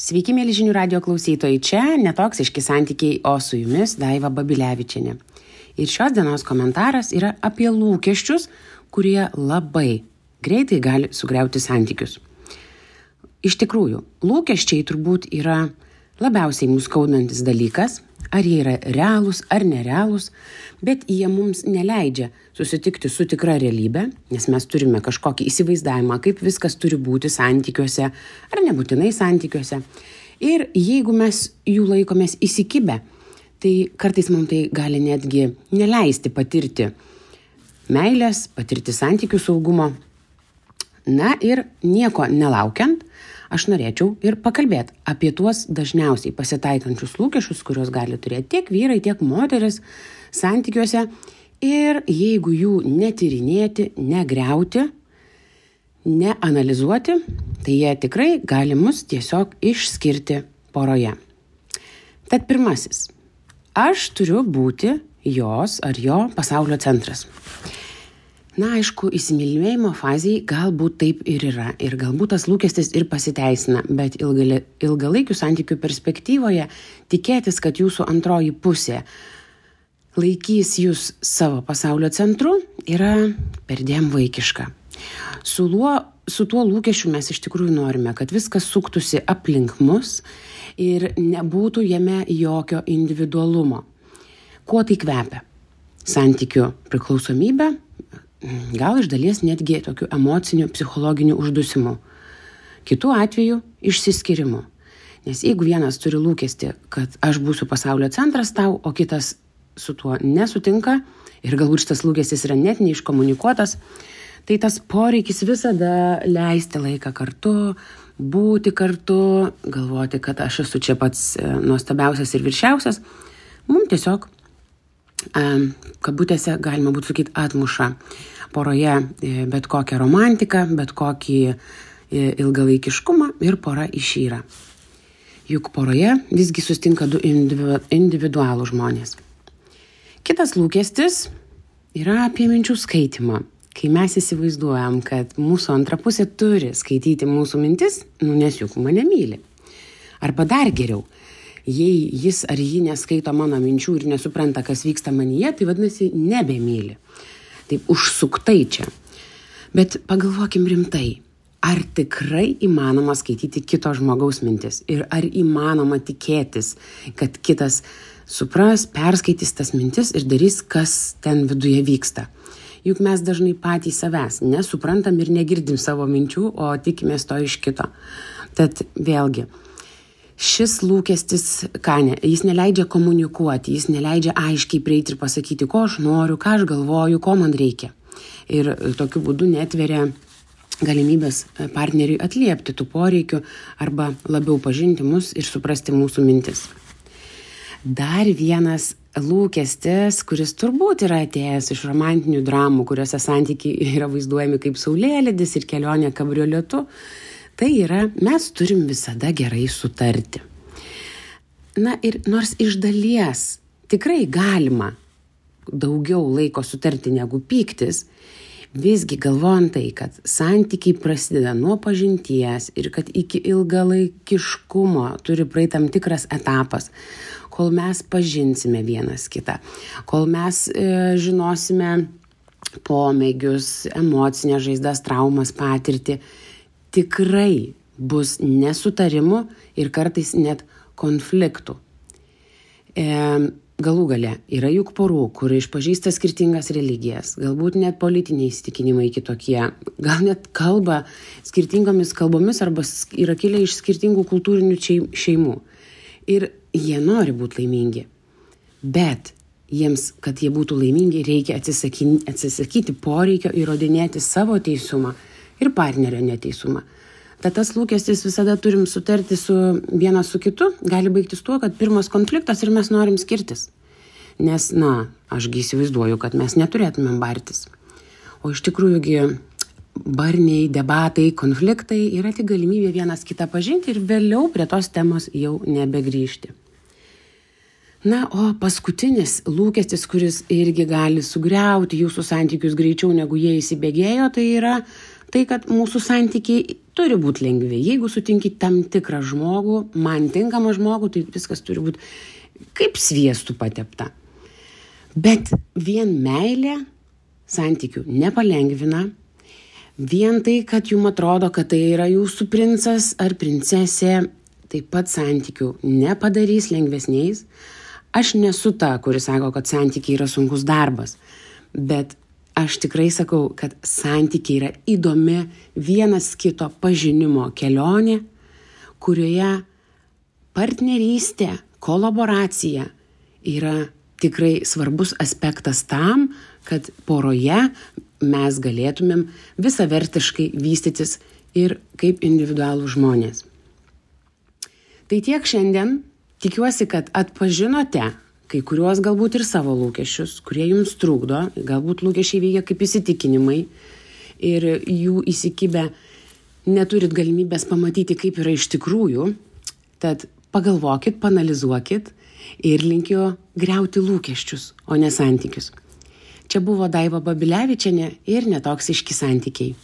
Sveiki, mėly žinių radio klausytojai, čia netoksiški santykiai, o su jumis Daiva Babilevičiane. Ir šios dienos komentaras yra apie lūkesčius, kurie labai greitai gali sugriauti santykius. Iš tikrųjų, lūkesčiai turbūt yra labiausiai mūsų skaudantis dalykas, ar jie yra realūs ar nerealūs, bet jie mums neleidžia susitikti su tikra realybė, nes mes turime kažkokį įsivaizdavimą, kaip viskas turi būti santykiuose ar nebūtinai santykiuose. Ir jeigu mes jų laikomės įsikibę, tai kartais mums tai gali netgi neleisti patirti meilės, patirti santykių saugumo. Na ir nieko nelaukiant, aš norėčiau ir pakalbėti apie tuos dažniausiai pasitaikančius lūkesčius, kuriuos gali turėti tiek vyrai, tiek moteris santykiuose. Ir jeigu jų netyrinėti, negriauti, neanalizuoti, tai jie tikrai gali mus tiesiog išskirti poroje. Tad pirmasis. Aš turiu būti jos ar jo pasaulio centras. Na, aišku, įsimylėjimo fazėje galbūt taip ir yra. Ir galbūt tas lūkestis ir pasiteisina, bet ilgali, ilgalaikių santykių perspektyvoje tikėtis, kad jūsų antroji pusė laikys jūs savo pasaulio centru, yra perdėm vaikiška. Su, luo, su tuo lūkesčiu mes iš tikrųjų norime, kad viskas suktųsi aplink mus ir nebūtų jame jokio individualumo. Kuo tai kvepia? Santykių priklausomybė, gal iš dalies netgi tokiu emociniu, psichologiniu uždusimu. Kitu atveju išsiskirimu. Nes jeigu vienas turi lūkesti, kad aš būsiu pasaulio centras tau, o kitas su tuo nesutinka ir galbūt šitas lūkestis yra net neiškomunikuotas, tai tas poreikis visada leisti laiką kartu, būti kartu, galvoti, kad aš esu čia pats e, nuostabiausias ir viršiausias, mums tiesiog kabutėse galima būtų sakyti atmuša poroje e, bet kokią romantiką, bet kokį e, ilgalaikiškumą ir pora išyra. Juk poroje visgi sustinka du individualų žmonės. Kitas lūkestis yra apie minčių skaitimą. Kai mes įsivaizduojam, kad mūsų antra pusė turi skaityti mūsų mintis, nu nes juk mane myli. Arba dar geriau, jei jis ar ji neskaito mano minčių ir nesupranta, kas vyksta manyje, tai vadinasi, nebemyli. Taip užsuktai čia. Bet pagalvokim rimtai. Ar tikrai įmanoma skaityti kito žmogaus mintis? Ir ar įmanoma tikėtis, kad kitas supras, perskaitys tas mintis ir darys, kas ten viduje vyksta? Juk mes dažnai patys savęs nesuprantam ir negirdim savo minčių, o tikimės to iš kito. Tad vėlgi, šis lūkestis ką ne jis neleidžia komunikuoti jis neleidžia aiškiai prieiti ir pasakyti ko aš noriu ką aš galvoju ko man reikia ir tokiu būdu netveria galimybės partneriui atliepti tų poreikių arba labiau pažinti mus ir suprasti mūsų mintis. Dar vienas lūkestis, kuris turbūt yra atėjęs iš romantinių dramų, kuriuose santykiai yra vaizduojami kaip saulėlydis ir kelionė kabrioletu, tai yra mes turim visada gerai sutarti. Na ir nors iš dalies tikrai galima daugiau laiko sutarti negu pyktis, visgi galvojant tai, kad santykiai prasideda nuo pažinties ir kad iki ilgalaikiškumo turi praeiti tam tikras etapas, kol mes pažinsime vienas kitą, kol mes e, žinosime pomėgius, emocinės žaizdas, traumas patirti, tikrai bus nesutarimų ir kartais net konfliktų. E, galų gale yra juk porų, kur išpažįsta skirtingas religijas, galbūt net politiniai įsitikinimai kitokie, gal net kalba skirtingomis kalbomis arba yra kilę iš skirtingų kultūrinių šeimų. Ir jie nori būti laimingi. Bet jiems, kad jie būtų laimingi, reikia atsisakyti, poreikio įrodinėti savo teisumą ir partnerio neteisumą. Tad tas lūkestis visada turim sutarti su vienas su kitu, gali baigtis tuo, kad pirmas konfliktas ir mes norim skirtis. Nes, na, ašgi įsivaizduoju, kad mes neturėtumėm bartis. O iš tikrųjųgi barniai, debatai, konfliktai yra tik galimybė vienas kitą pažinti ir vėliau prie tos temos jau nebegrįžti. Na, o paskutinis lūkestis, kuris irgi gali sugriauti jūsų santykius greičiau negu jie įsibėgėjo, tai yra tai, kad mūsų santykiai turi būti lengvi. Jeigu sutinki tam tikrą žmogų, man tinkamą žmogų, tai viskas turi būti kaip sviestų patepta. Bet vien meilė santykių nepalengvina. Vien tai, kad jums atrodo, kad tai yra jūsų princas ar princesė, taip pat santykių nepadarys lengvesniais. Aš nesu ta, kuris sako, kad santykiai yra sunkus darbas, bet aš tikrai sakau, kad santykiai yra įdomi vienas kito pažinimo kelionė, kurioje partnerystė, kolaboracija yra tikrai svarbus aspektas tam, kad poroje mes galėtumėm visavertiškai vystytis ir kaip individualų žmonės. Tai tiek šiandien. Tikiuosi, kad atpažinote kai kuriuos galbūt ir savo lūkesčius, kurie jums trukdo, galbūt lūkesčiai veikia kaip įsitikinimai ir jų įsikibę neturit galimybės pamatyti, kaip yra iš tikrųjų. Tad pagalvokit, panalizuokit ir linkiu greuti lūkesčius, o ne santykius. Čia buvo Daiva Babilevičiane ir netoksiški santykiai.